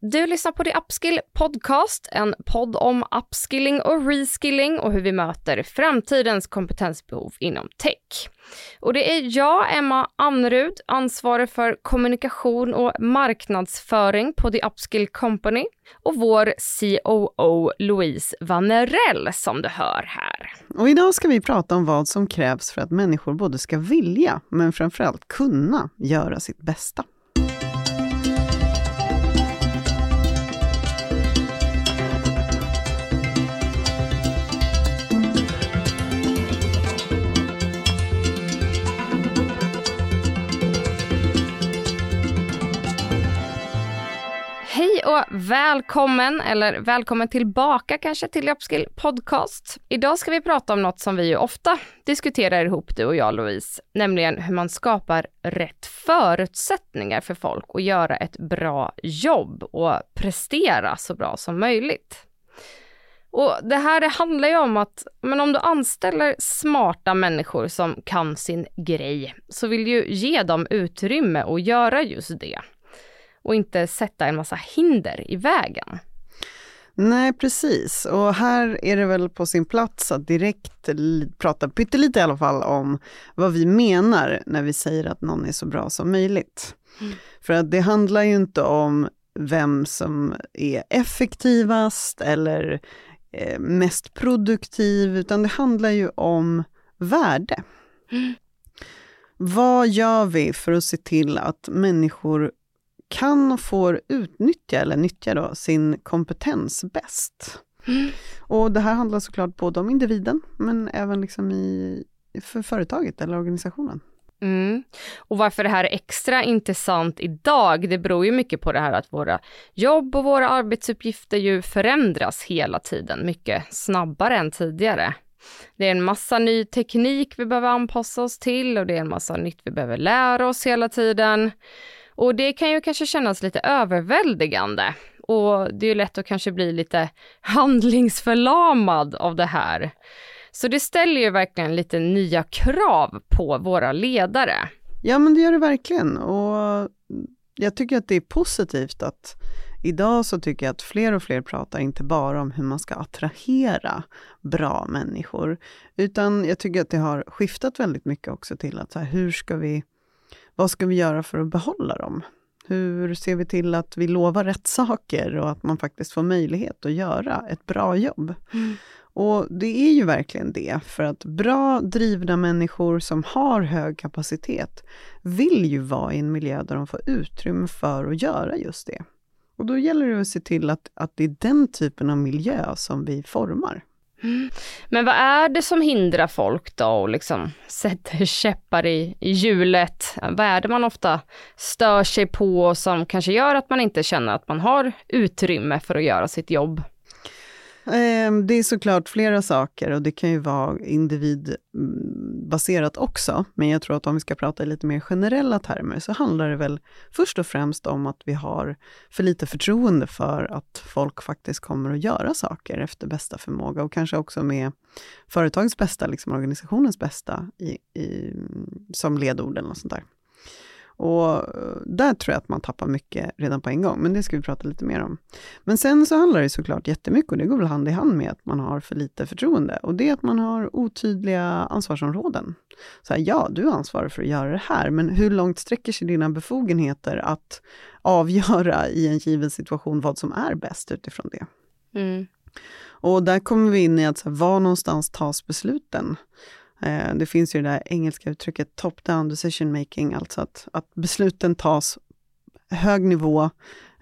Du lyssnar på The Upskill Podcast, en podd om upskilling och reskilling och hur vi möter framtidens kompetensbehov inom tech. Och det är jag, Emma Anrud, ansvarig för kommunikation och marknadsföring på The Upskill Company och vår COO Louise Vanerell som du hör här. Och idag ska vi prata om vad som krävs för att människor både ska vilja, men framförallt kunna, göra sitt bästa. Välkommen, eller välkommen tillbaka kanske till Löpskill Podcast. Idag ska vi prata om något som vi ju ofta diskuterar ihop du och jag Louise, nämligen hur man skapar rätt förutsättningar för folk att göra ett bra jobb och prestera så bra som möjligt. Och det här det handlar ju om att, men om du anställer smarta människor som kan sin grej, så vill du ju ge dem utrymme att göra just det och inte sätta en massa hinder i vägen. Nej, precis. Och här är det väl på sin plats att direkt prata pyttelite i alla fall om vad vi menar när vi säger att någon är så bra som möjligt. Mm. För att det handlar ju inte om vem som är effektivast eller eh, mest produktiv, utan det handlar ju om värde. Mm. Vad gör vi för att se till att människor kan och får utnyttja, eller nyttja då, sin kompetens bäst. Mm. Och det här handlar såklart både om individen, men även liksom i, för företaget eller organisationen. Mm. Och varför det här är extra intressant idag, det beror ju mycket på det här att våra jobb och våra arbetsuppgifter ju förändras hela tiden, mycket snabbare än tidigare. Det är en massa ny teknik vi behöver anpassa oss till och det är en massa nytt vi behöver lära oss hela tiden. Och det kan ju kanske kännas lite överväldigande och det är lätt att kanske bli lite handlingsförlamad av det här. Så det ställer ju verkligen lite nya krav på våra ledare. Ja men det gör det verkligen och jag tycker att det är positivt att idag så tycker jag att fler och fler pratar inte bara om hur man ska attrahera bra människor, utan jag tycker att det har skiftat väldigt mycket också till att så här, hur ska vi vad ska vi göra för att behålla dem? Hur ser vi till att vi lovar rätt saker och att man faktiskt får möjlighet att göra ett bra jobb? Mm. Och det är ju verkligen det, för att bra drivna människor som har hög kapacitet vill ju vara i en miljö där de får utrymme för att göra just det. Och då gäller det att se till att, att det är den typen av miljö som vi formar. Men vad är det som hindrar folk då och liksom sätter käppar i, i hjulet? Vad är det man ofta stör sig på som kanske gör att man inte känner att man har utrymme för att göra sitt jobb? Ehm, det är såklart flera saker och det kan ju vara individbaserat också. Men jag tror att om vi ska prata i lite mer generella termer så handlar det väl först och främst om att vi har för lite förtroende för att folk faktiskt kommer att göra saker efter bästa förmåga och kanske också med företagets bästa, liksom organisationens bästa i, i, som ledord eller något sånt där. Och eh, där tror jag att man tappar mycket redan på en gång, men det ska vi prata lite mer om. Men sen så handlar det såklart jättemycket, och det går väl hand i hand med att man har för lite förtroende, och det är att man har otydliga ansvarsområden. Så här, ja, du är ansvarig för att göra det här, men hur långt sträcker sig dina befogenheter att avgöra i en given situation vad som är bäst utifrån det? Mm. Och där kommer vi in i att, så här, var någonstans tas besluten? Eh, det finns ju det där engelska uttrycket top-down decision making, alltså att, att besluten tas hög nivå,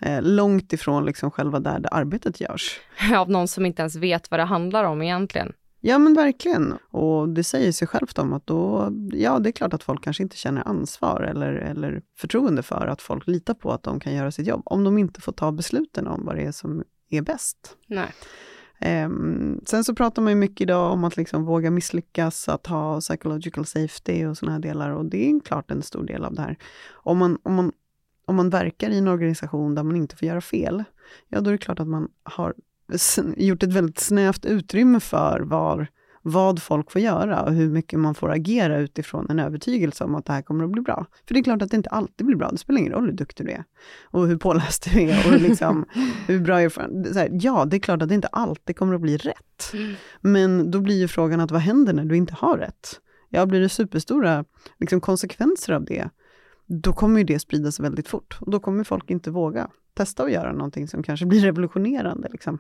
eh, långt ifrån liksom själva där det arbetet görs. Av någon som inte ens vet vad det handlar om egentligen. Ja men verkligen. Och det säger sig självt om att då, ja det är klart att folk kanske inte känner ansvar eller, eller förtroende för att folk litar på att de kan göra sitt jobb, om de inte får ta besluten om vad det är som är bäst. Nej. Um, sen så pratar man ju mycket idag om att liksom våga misslyckas, att ha psychological safety och sådana här delar och det är klart en stor del av det här. Om man, om, man, om man verkar i en organisation där man inte får göra fel, ja då är det klart att man har gjort ett väldigt snävt utrymme för var, vad folk får göra och hur mycket man får agera utifrån en övertygelse om att det här kommer att bli bra. För det är klart att det inte alltid blir bra, det spelar ingen roll hur duktig du är och hur påläst du är och hur, liksom, hur bra erfarenhet. Ja, det är klart att det inte alltid kommer att bli rätt. Mm. Men då blir ju frågan att vad händer när du inte har rätt? Ja, blir det superstora liksom, konsekvenser av det, då kommer ju det spridas väldigt fort och då kommer folk inte våga testa att göra någonting som kanske blir revolutionerande. Liksom.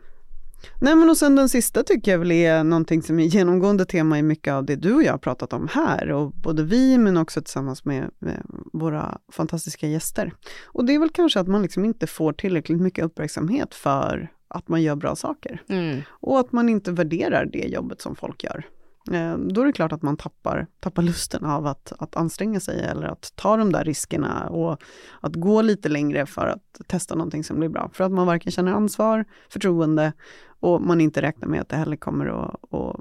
Nej men och sen den sista tycker jag väl är någonting som är genomgående tema i mycket av det du och jag har pratat om här och både vi men också tillsammans med, med våra fantastiska gäster. Och det är väl kanske att man liksom inte får tillräckligt mycket uppmärksamhet för att man gör bra saker. Mm. Och att man inte värderar det jobbet som folk gör. Eh, då är det klart att man tappar, tappar lusten av att, att anstränga sig eller att ta de där riskerna och att gå lite längre för att testa någonting som blir bra. För att man varken känner ansvar, förtroende och man inte räknar med att det heller kommer att, att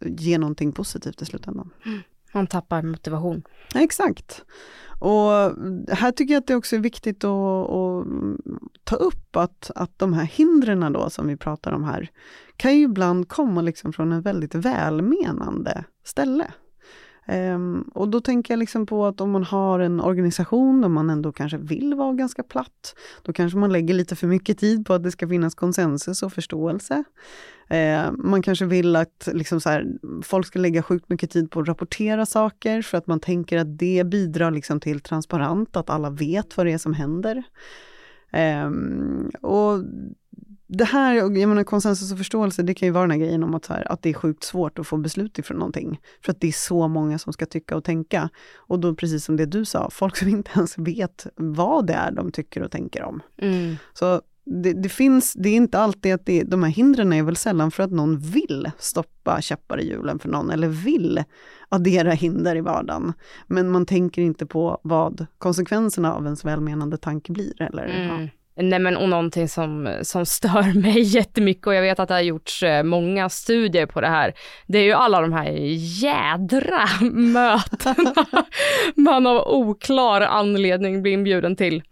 ge någonting positivt i slutändan. Mm. Man tappar motivation. Exakt. Och här tycker jag att det också är viktigt att, att ta upp att, att de här hindren då som vi pratar om här, kan ju ibland komma liksom från en väldigt välmenande ställe. Um, och då tänker jag liksom på att om man har en organisation där man ändå kanske vill vara ganska platt, då kanske man lägger lite för mycket tid på att det ska finnas konsensus och förståelse. Uh, man kanske vill att liksom så här, folk ska lägga sjukt mycket tid på att rapportera saker för att man tänker att det bidrar liksom till transparent, att alla vet vad det är som händer. Um, och det här, jag menar konsensus och förståelse, det kan ju vara den här grejen om att, här, att det är sjukt svårt att få beslut ifrån någonting. För att det är så många som ska tycka och tänka. Och då precis som det du sa, folk som inte ens vet vad det är de tycker och tänker om. Mm. Så det, det, finns, det är inte alltid att det, de här hindren är väl sällan för att någon vill stoppa käppar i hjulen för någon, eller vill addera hinder i vardagen. Men man tänker inte på vad konsekvenserna av ens välmenande tanke blir. Eller, mm. ja. Nej men och någonting som, som stör mig jättemycket och jag vet att det har gjorts eh, många studier på det här. Det är ju alla de här jädra mötena man av oklar anledning blir inbjuden till.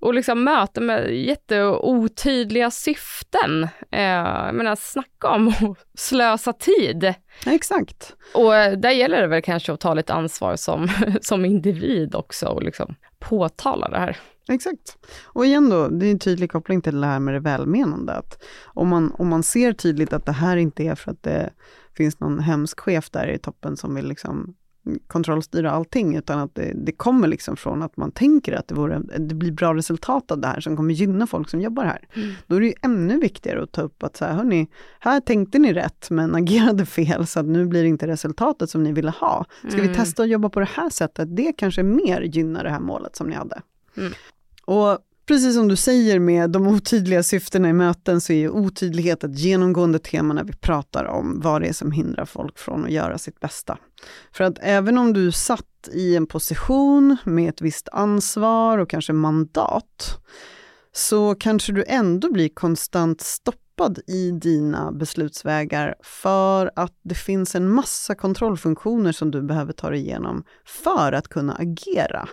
Och liksom möten med jätteotydliga syften. Eh, jag menar snacka om att slösa tid exakt. Och eh, där gäller det väl kanske att ta lite ansvar som, som individ också och liksom påtala det här. Exakt. Och igen då, det är en tydlig koppling till det här med det välmenande. Att om, man, om man ser tydligt att det här inte är för att det finns någon hemsk chef där i toppen som vill liksom kontrollstyra allting, utan att det, det, kommer liksom från att man tänker att det, vore, det blir bra resultat av det här som kommer gynna folk som jobbar här. Mm. Då är det ju ännu viktigare att ta upp att så här, hörni, här tänkte ni rätt men agerade fel så att nu blir det inte resultatet som ni ville ha. Ska mm. vi testa att jobba på det här sättet? Det kanske mer gynnar det här målet som ni hade. Mm. Och precis som du säger med de otydliga syftena i möten så är ju otydlighet ett genomgående tema när vi pratar om vad det är som hindrar folk från att göra sitt bästa. För att även om du satt i en position med ett visst ansvar och kanske mandat, så kanske du ändå blir konstant stoppad i dina beslutsvägar för att det finns en massa kontrollfunktioner som du behöver ta dig igenom för att kunna agera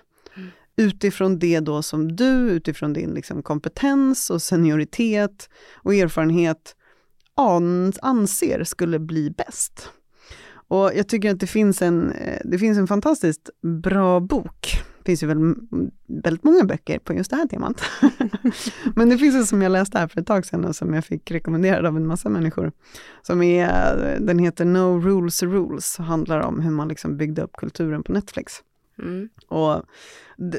utifrån det då som du, utifrån din liksom kompetens och senioritet och erfarenhet anser skulle bli bäst. Och jag tycker att det finns en, eh, det finns en fantastiskt bra bok. Det finns ju väl väldigt många böcker på just det här temat. Men det finns en som jag läste här för ett tag sedan och som jag fick rekommenderad av en massa människor. Som är, eh, den heter No Rules Rules och handlar om hur man liksom byggde upp kulturen på Netflix. Mm. Och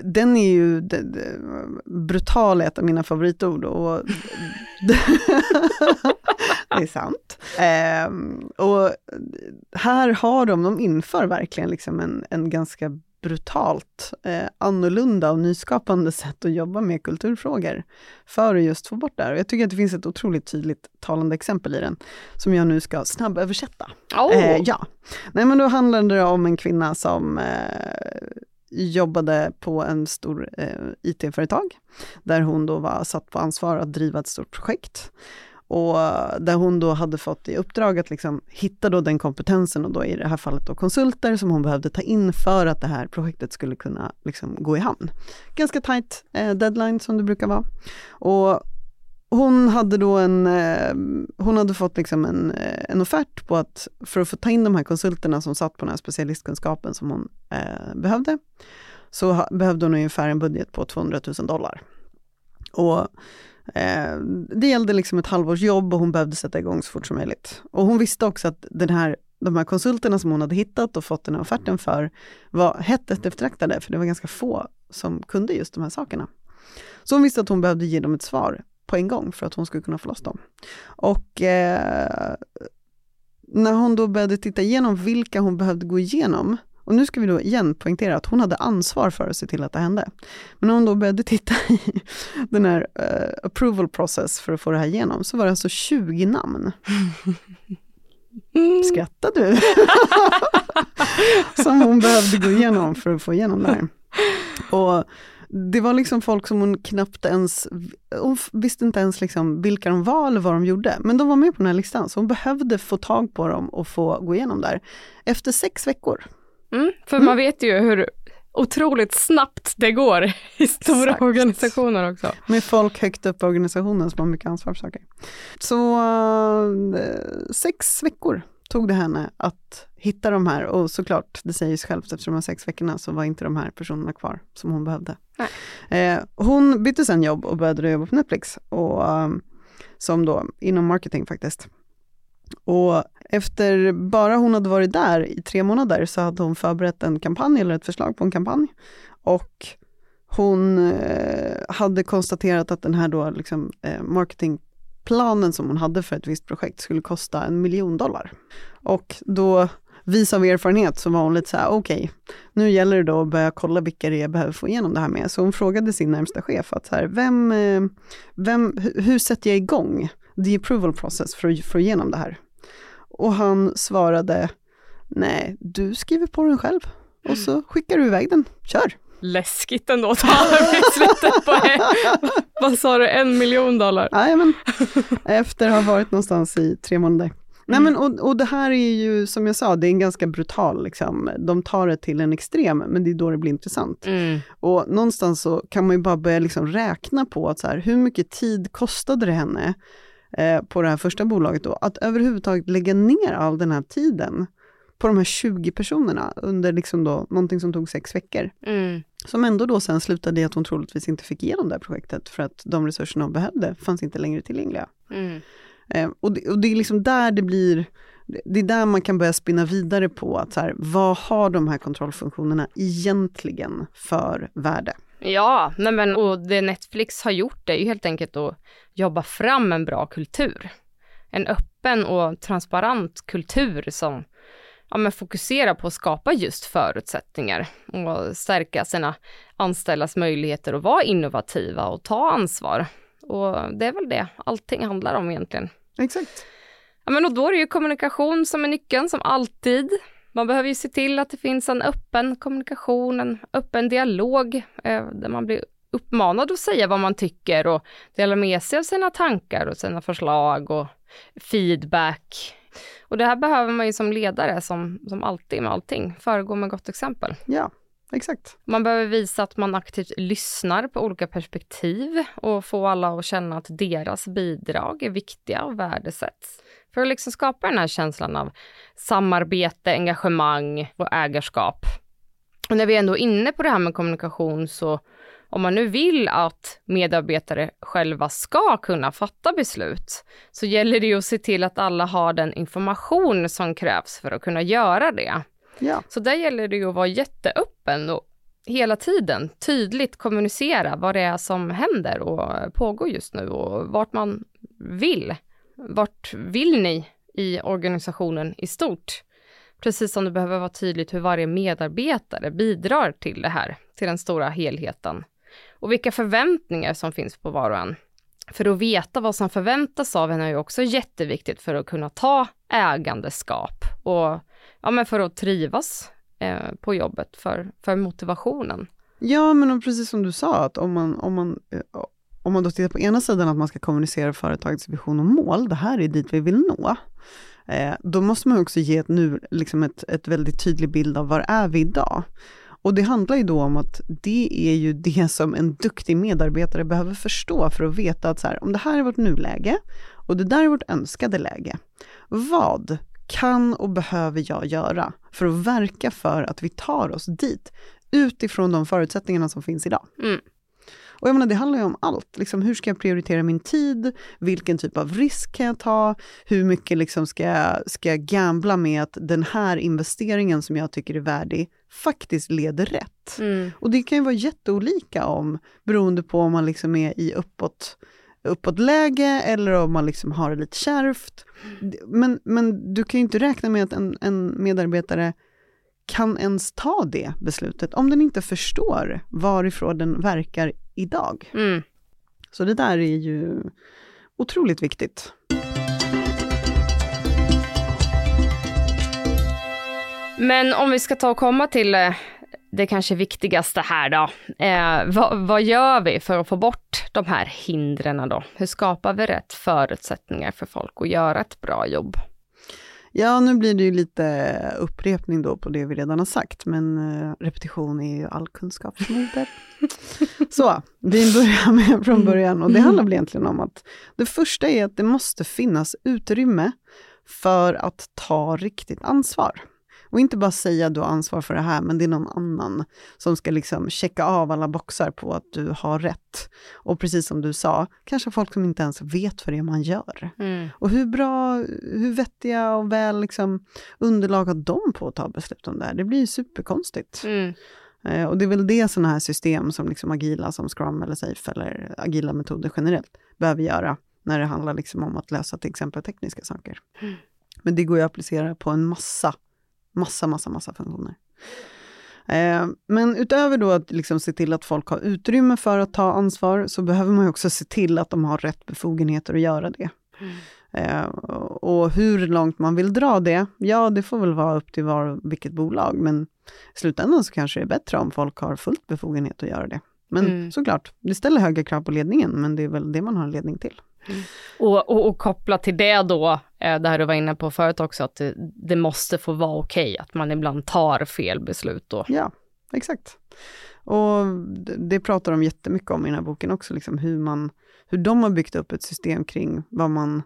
den är ju brutal, ett av mina favoritord. Och det är sant. Um, och här har de, de inför verkligen liksom en, en ganska brutalt eh, annorlunda och nyskapande sätt att jobba med kulturfrågor för att just få bort det här. Och jag tycker att det finns ett otroligt tydligt talande exempel i den som jag nu ska snabböversätta. Oh. Eh, ja. Nej men då handlar det om en kvinna som eh, jobbade på en stor eh, IT-företag, där hon då var satt på ansvar att driva ett stort projekt. Och eh, där hon då hade fått i uppdrag att liksom hitta då den kompetensen och då i det här fallet då konsulter som hon behövde ta in för att det här projektet skulle kunna liksom gå i hamn. Ganska tight eh, deadline som det brukar vara. Och hon hade då en, eh, hon hade fått liksom en, eh, en offert på att för att få ta in de här konsulterna som satt på den här specialistkunskapen som hon eh, behövde, så ha, behövde hon ungefär en budget på 200 000 dollar. Och eh, det gällde liksom ett halvårs jobb och hon behövde sätta igång så fort som möjligt. Och hon visste också att den här, de här konsulterna som hon hade hittat och fått den här offerten för var hett eftertraktade, för det var ganska få som kunde just de här sakerna. Så hon visste att hon behövde ge dem ett svar på en gång för att hon skulle kunna få loss dem. Och eh, när hon då började titta igenom vilka hon behövde gå igenom, och nu ska vi då igen poängtera att hon hade ansvar för att se till att det hände. Men när hon då började titta i den här uh, approval process för att få det här igenom, så var det alltså 20 namn. Skrattar du? Som hon behövde gå igenom för att få igenom det här. Och det var liksom folk som hon knappt ens, hon visste inte ens liksom vilka de var eller vad de gjorde. Men de var med på den här listan, så hon behövde få tag på dem och få gå igenom där. Efter sex veckor. Mm, för mm. man vet ju hur otroligt snabbt det går i stora Exakt. organisationer också. Med folk högt upp i organisationen som har mycket ansvar för saker. Så uh, sex veckor tog det henne att hitta de här och såklart, det säger sig självt efter de här sex veckorna så var inte de här personerna kvar som hon behövde. Eh, hon bytte sen jobb och började jobba på Netflix, och, um, som då inom marketing faktiskt. Och efter bara hon hade varit där i tre månader så hade hon förberett en kampanj eller ett förslag på en kampanj. Och hon eh, hade konstaterat att den här då liksom, eh, som hon hade för ett visst projekt skulle kosta en miljon dollar. Och då, vis av erfarenhet, så var hon lite så här, okej, okay, nu gäller det då att börja kolla vilka det är jag behöver få igenom det här med. Så hon frågade sin närmsta chef att så här, vem, eh, vem, hur sätter jag igång the approval process för att få igenom det här? Och han svarade, nej, du skriver på den själv och så skickar du iväg den, kör! läskigt ändå att ha slutet på, vad sa du, en miljon dollar? Jajamän, efter att ha varit någonstans i tre månader. Mm. Nej men och, och det här är ju, som jag sa, det är en ganska brutal, liksom. de tar det till en extrem, men det är då det blir intressant. Mm. Och någonstans så kan man ju bara börja liksom räkna på att så här, hur mycket tid kostade det henne eh, på det här första bolaget då, att överhuvudtaget lägga ner all den här tiden på de här 20 personerna under liksom då, någonting som tog sex veckor. Mm. Som ändå då sen slutade i att hon troligtvis inte fick igenom det här projektet för att de resurserna hon behövde fanns inte längre tillgängliga. Mm. Eh, och, det, och, det, är liksom där det blir, det är där man kan börja spinna vidare på att så här, vad har de här kontrollfunktionerna egentligen för värde? Ja, nej men, och det Netflix har gjort är ju helt enkelt att jobba fram en bra kultur. En öppen och transparent kultur som ja, men fokuserar på att skapa just förutsättningar och stärka sina anställdas möjligheter att vara innovativa och ta ansvar. Och det är väl det allting handlar om egentligen. Exakt. Ja, men och då är det ju kommunikation som är nyckeln, som alltid. Man behöver ju se till att det finns en öppen kommunikation, en öppen dialog, eh, där man blir uppmanad att säga vad man tycker och dela med sig av sina tankar och sina förslag och feedback och det här behöver man ju som ledare, som, som alltid med allting, föregå med gott exempel. Ja, exakt. Man behöver visa att man aktivt lyssnar på olika perspektiv och få alla att känna att deras bidrag är viktiga och värdesätts. För att liksom skapa den här känslan av samarbete, engagemang och ägarskap. Och när vi ändå är inne på det här med kommunikation så om man nu vill att medarbetare själva ska kunna fatta beslut, så gäller det ju att se till att alla har den information som krävs för att kunna göra det. Ja. Så där gäller det ju att vara jätteöppen och hela tiden tydligt kommunicera vad det är som händer och pågår just nu och vart man vill. Vart vill ni i organisationen i stort? Precis som det behöver vara tydligt hur varje medarbetare bidrar till det här, till den stora helheten och vilka förväntningar som finns på var och en. För att veta vad som förväntas av en är ju också jätteviktigt för att kunna ta ägandeskap och ja, men för att trivas eh, på jobbet, för, för motivationen. Ja, men precis som du sa, att om man, om man eh, om man då tittar på ena sidan att man ska kommunicera företagets vision och mål, det här är dit vi vill nå. Eh, då måste man också ge ett, nu, liksom ett, ett väldigt tydlig bild av var är vi idag? Och det handlar ju då om att det är ju det som en duktig medarbetare behöver förstå för att veta att så här, om det här är vårt nuläge och det där är vårt önskade läge. Vad kan och behöver jag göra för att verka för att vi tar oss dit utifrån de förutsättningarna som finns idag? Mm. Och jag menar, det handlar ju om allt. Liksom, hur ska jag prioritera min tid? Vilken typ av risk kan jag ta? Hur mycket liksom ska, jag, ska jag gambla med att den här investeringen som jag tycker är värdig faktiskt leder rätt? Mm. Och det kan ju vara jätteolika om, beroende på om man liksom är i uppåt, uppåtläge eller om man liksom har det lite kärvt. Men, men du kan ju inte räkna med att en, en medarbetare kan ens ta det beslutet om den inte förstår varifrån den verkar idag. Mm. Så det där är ju otroligt viktigt. Men om vi ska ta och komma till eh, det kanske viktigaste här då. Eh, vad, vad, gör vi för att få bort de här hindren då? Hur skapar vi rätt förutsättningar för folk att göra ett bra jobb? Ja, nu blir det ju lite upprepning då på det vi redan har sagt, men uh, repetition är ju all kunskapsmoder. Så, vi börjar med från början och det handlar väl egentligen om att det första är att det måste finnas utrymme för att ta riktigt ansvar. Och inte bara säga du har ansvar för det här, men det är någon annan som ska liksom checka av alla boxar på att du har rätt. Och precis som du sa, kanske folk som inte ens vet vad det är man gör. Mm. Och hur bra, hur vettiga och väl liksom underlag har de på att ta beslut om det här? Det blir ju superkonstigt. Mm. Eh, och det är väl det sådana här system som liksom agila, som Scrum eller Safe eller agila metoder generellt behöver göra när det handlar liksom om att lösa till exempel tekniska saker. Mm. Men det går ju att applicera på en massa Massa, massa, massa funktioner. Eh, men utöver då att liksom se till att folk har utrymme för att ta ansvar, så behöver man också se till att de har rätt befogenheter att göra det. Mm. Eh, och hur långt man vill dra det, ja det får väl vara upp till var, vilket bolag, men i slutändan så kanske det är bättre om folk har fullt befogenhet att göra det. Men mm. såklart, det ställer högre krav på ledningen, men det är väl det man har en ledning till. Mm. Och, och, och kopplat till det då, eh, det här du var inne på förut också, att det, det måste få vara okej okay, att man ibland tar fel beslut då. Ja, exakt. Och det, det pratar de jättemycket om i den här boken också, liksom hur, man, hur de har byggt upp ett system kring vad man,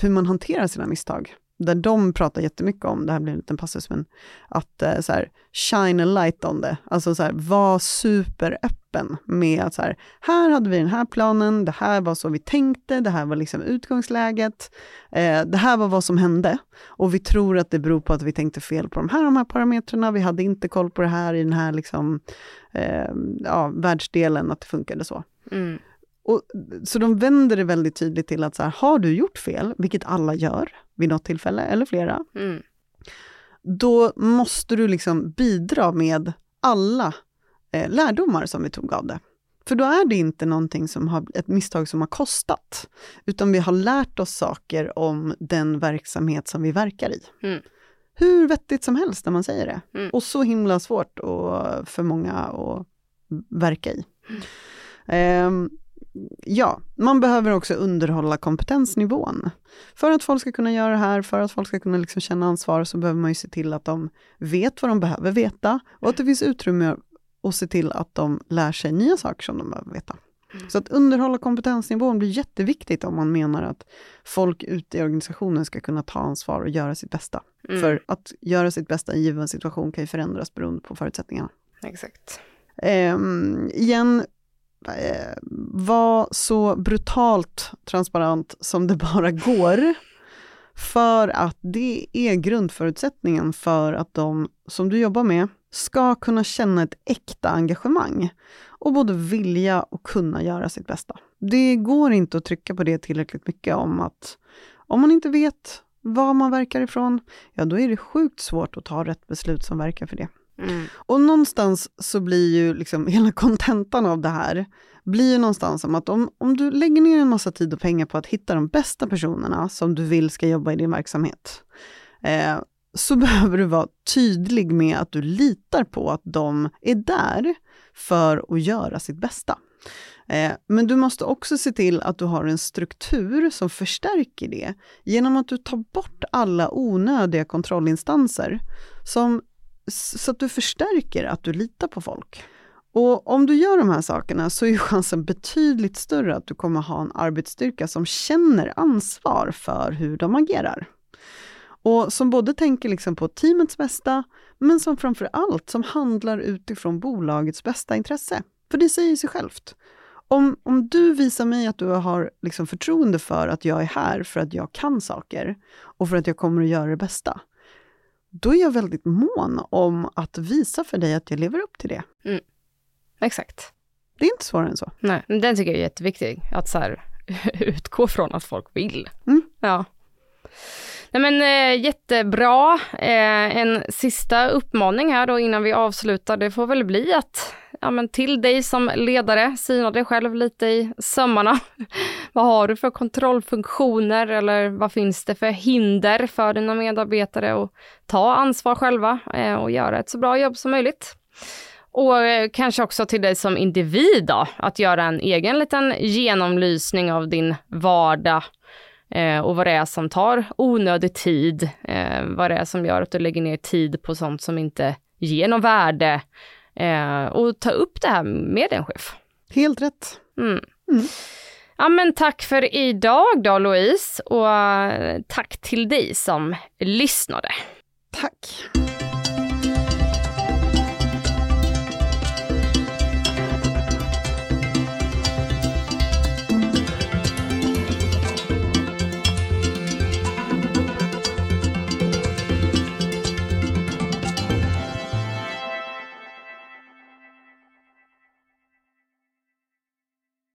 hur man hanterar sina misstag där de pratar jättemycket om, det här blir en liten passus, men att eh, så här, shine a light on det. Alltså så här, var superöppen med att så här, här hade vi den här planen, det här var så vi tänkte, det här var liksom utgångsläget, eh, det här var vad som hände. Och vi tror att det beror på att vi tänkte fel på de här, de här parametrarna, vi hade inte koll på det här i den här liksom, eh, ja, världsdelen, att det funkade så. Mm. Och, så de vänder det väldigt tydligt till att så här, har du gjort fel, vilket alla gör vid något tillfälle, eller flera, mm. då måste du liksom bidra med alla eh, lärdomar som vi tog av det. För då är det inte någonting som har, ett misstag som har kostat, utan vi har lärt oss saker om den verksamhet som vi verkar i. Mm. Hur vettigt som helst när man säger det. Mm. Och så himla svårt och för många att verka i. Um, ja, man behöver också underhålla kompetensnivån. För att folk ska kunna göra det här, för att folk ska kunna liksom känna ansvar, så behöver man ju se till att de vet vad de behöver veta och att det finns utrymme att se till att de lär sig nya saker som de behöver veta. Mm. Så att underhålla kompetensnivån blir jätteviktigt om man menar att folk ute i organisationen ska kunna ta ansvar och göra sitt bästa. Mm. För att göra sitt bästa i en given situation kan ju förändras beroende på förutsättningarna. Exakt. Um, igen, Eh, var så brutalt transparent som det bara går. För att det är grundförutsättningen för att de som du jobbar med ska kunna känna ett äkta engagemang och både vilja och kunna göra sitt bästa. Det går inte att trycka på det tillräckligt mycket om att om man inte vet var man verkar ifrån, ja då är det sjukt svårt att ta rätt beslut som verkar för det. Mm. Och någonstans så blir ju liksom hela kontentan av det här, blir ju någonstans som att om, om du lägger ner en massa tid och pengar på att hitta de bästa personerna som du vill ska jobba i din verksamhet, eh, så behöver du vara tydlig med att du litar på att de är där för att göra sitt bästa. Eh, men du måste också se till att du har en struktur som förstärker det genom att du tar bort alla onödiga kontrollinstanser som så att du förstärker att du litar på folk. Och om du gör de här sakerna så är chansen betydligt större att du kommer ha en arbetsstyrka som känner ansvar för hur de agerar. Och som både tänker liksom på teamets bästa, men som framför allt som handlar utifrån bolagets bästa intresse. För det säger sig självt. Om, om du visar mig att du har liksom förtroende för att jag är här för att jag kan saker och för att jag kommer att göra det bästa, då är jag väldigt mån om att visa för dig att jag lever upp till det. Mm. Exakt. Det är inte svårare än så. Nej, men den tycker jag är jätteviktig, att så här, utgå från att folk vill. Mm. Ja. Nej men eh, jättebra. Eh, en sista uppmaning här då innan vi avslutar, det får väl bli att ja, men till dig som ledare, syna dig själv lite i sömmarna. vad har du för kontrollfunktioner eller vad finns det för hinder för dina medarbetare att ta ansvar själva eh, och göra ett så bra jobb som möjligt. Och eh, kanske också till dig som individ då, att göra en egen liten genomlysning av din vardag eh, och vad det är som tar onödig tid, eh, vad det är som gör att du lägger ner tid på sånt som inte ger något värde eh, och ta upp det här med din chef. Helt rätt. Mm. Mm. Ja men tack för idag då Louise och tack till dig som lyssnade. Tack.